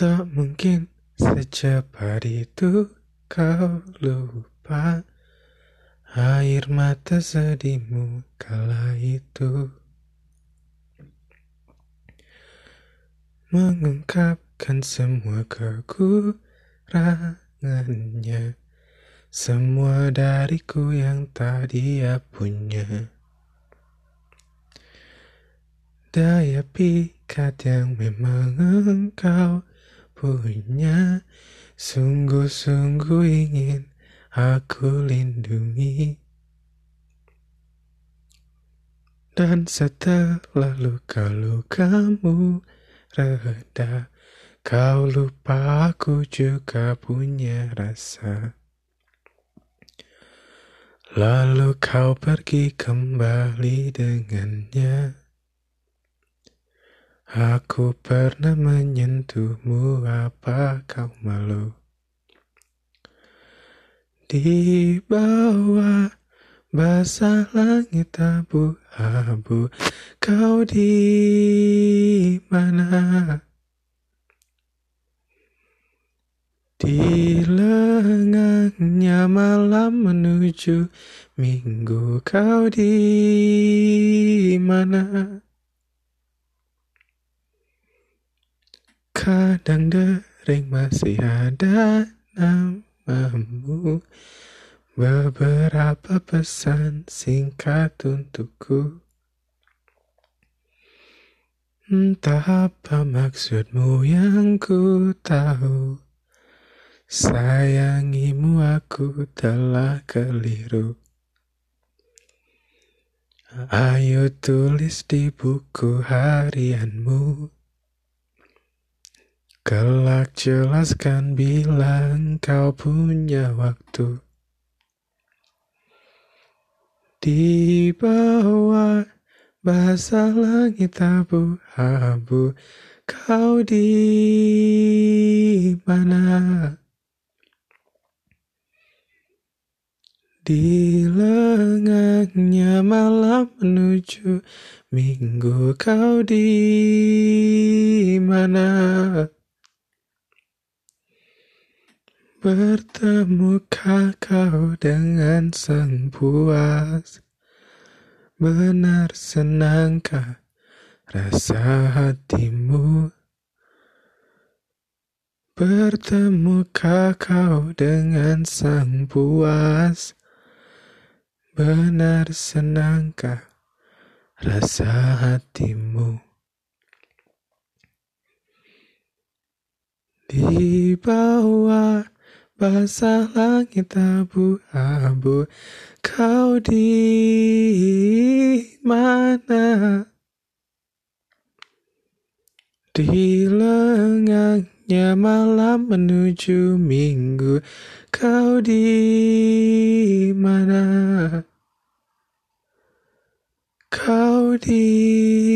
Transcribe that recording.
Tak mungkin secepat itu kau lupa. Air mata sedihmu kala itu. Mengungkapkan semua kekurangannya. Semua dariku yang tak dia punya. Daya pikat yang memang engkau punya Sungguh-sungguh ingin aku lindungi. Dan setelah luka-lukamu reda Kau lupa aku juga punya rasa. Lalu kau pergi kembali dengannya Aku pernah menyentuhmu, apa kau malu? Di bawah basah langit abu-abu, kau di mana? Di lengangnya malam menuju minggu, kau di mana? Kadang dering masih ada namamu. Beberapa pesan singkat untukku. Entah apa maksudmu yang ku tahu. Sayangimu aku telah keliru. Ayo tulis di buku harianmu Kelak jelaskan bilang kau punya waktu Di bawah basah langit abu-abu Kau di mana? Di lengangnya malam menuju minggu kau di mana? Bertemukah kau dengan sang puas? Benar senangkah rasa hatimu? Bertemukah kau dengan sang puas? Benar senangkah rasa hatimu? Di bawah Basah langit abu-abu Kau di mana? Di lengangnya malam menuju minggu Kau di mana? Kau di